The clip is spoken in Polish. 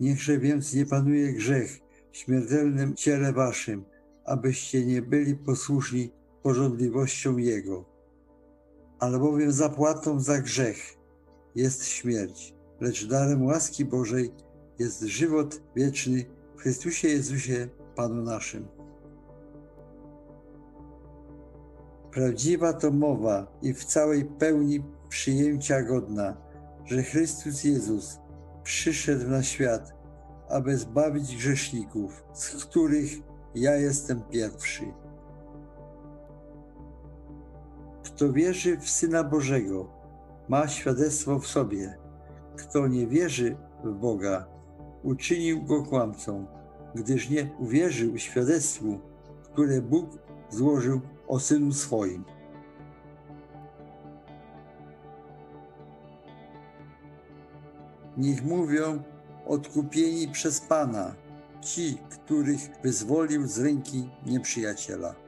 Niechże więc nie panuje grzech w śmiertelnym ciele waszym, abyście nie byli posłuszni porządliwościom Jego. Albowiem zapłatą za grzech jest śmierć, lecz darem łaski Bożej jest żywot wieczny w Chrystusie Jezusie, Panu naszym. Prawdziwa to mowa i w całej pełni przyjęcia godna, że Chrystus Jezus przyszedł na świat, aby zbawić grzeszników, z których ja jestem pierwszy. Kto wierzy w Syna Bożego, ma świadectwo w sobie. Kto nie wierzy w Boga, uczynił go kłamcą, gdyż nie uwierzył świadectwu, które Bóg złożył o Synu swoim. Niech mówią odkupieni przez Pana, ci, których wyzwolił z ręki nieprzyjaciela.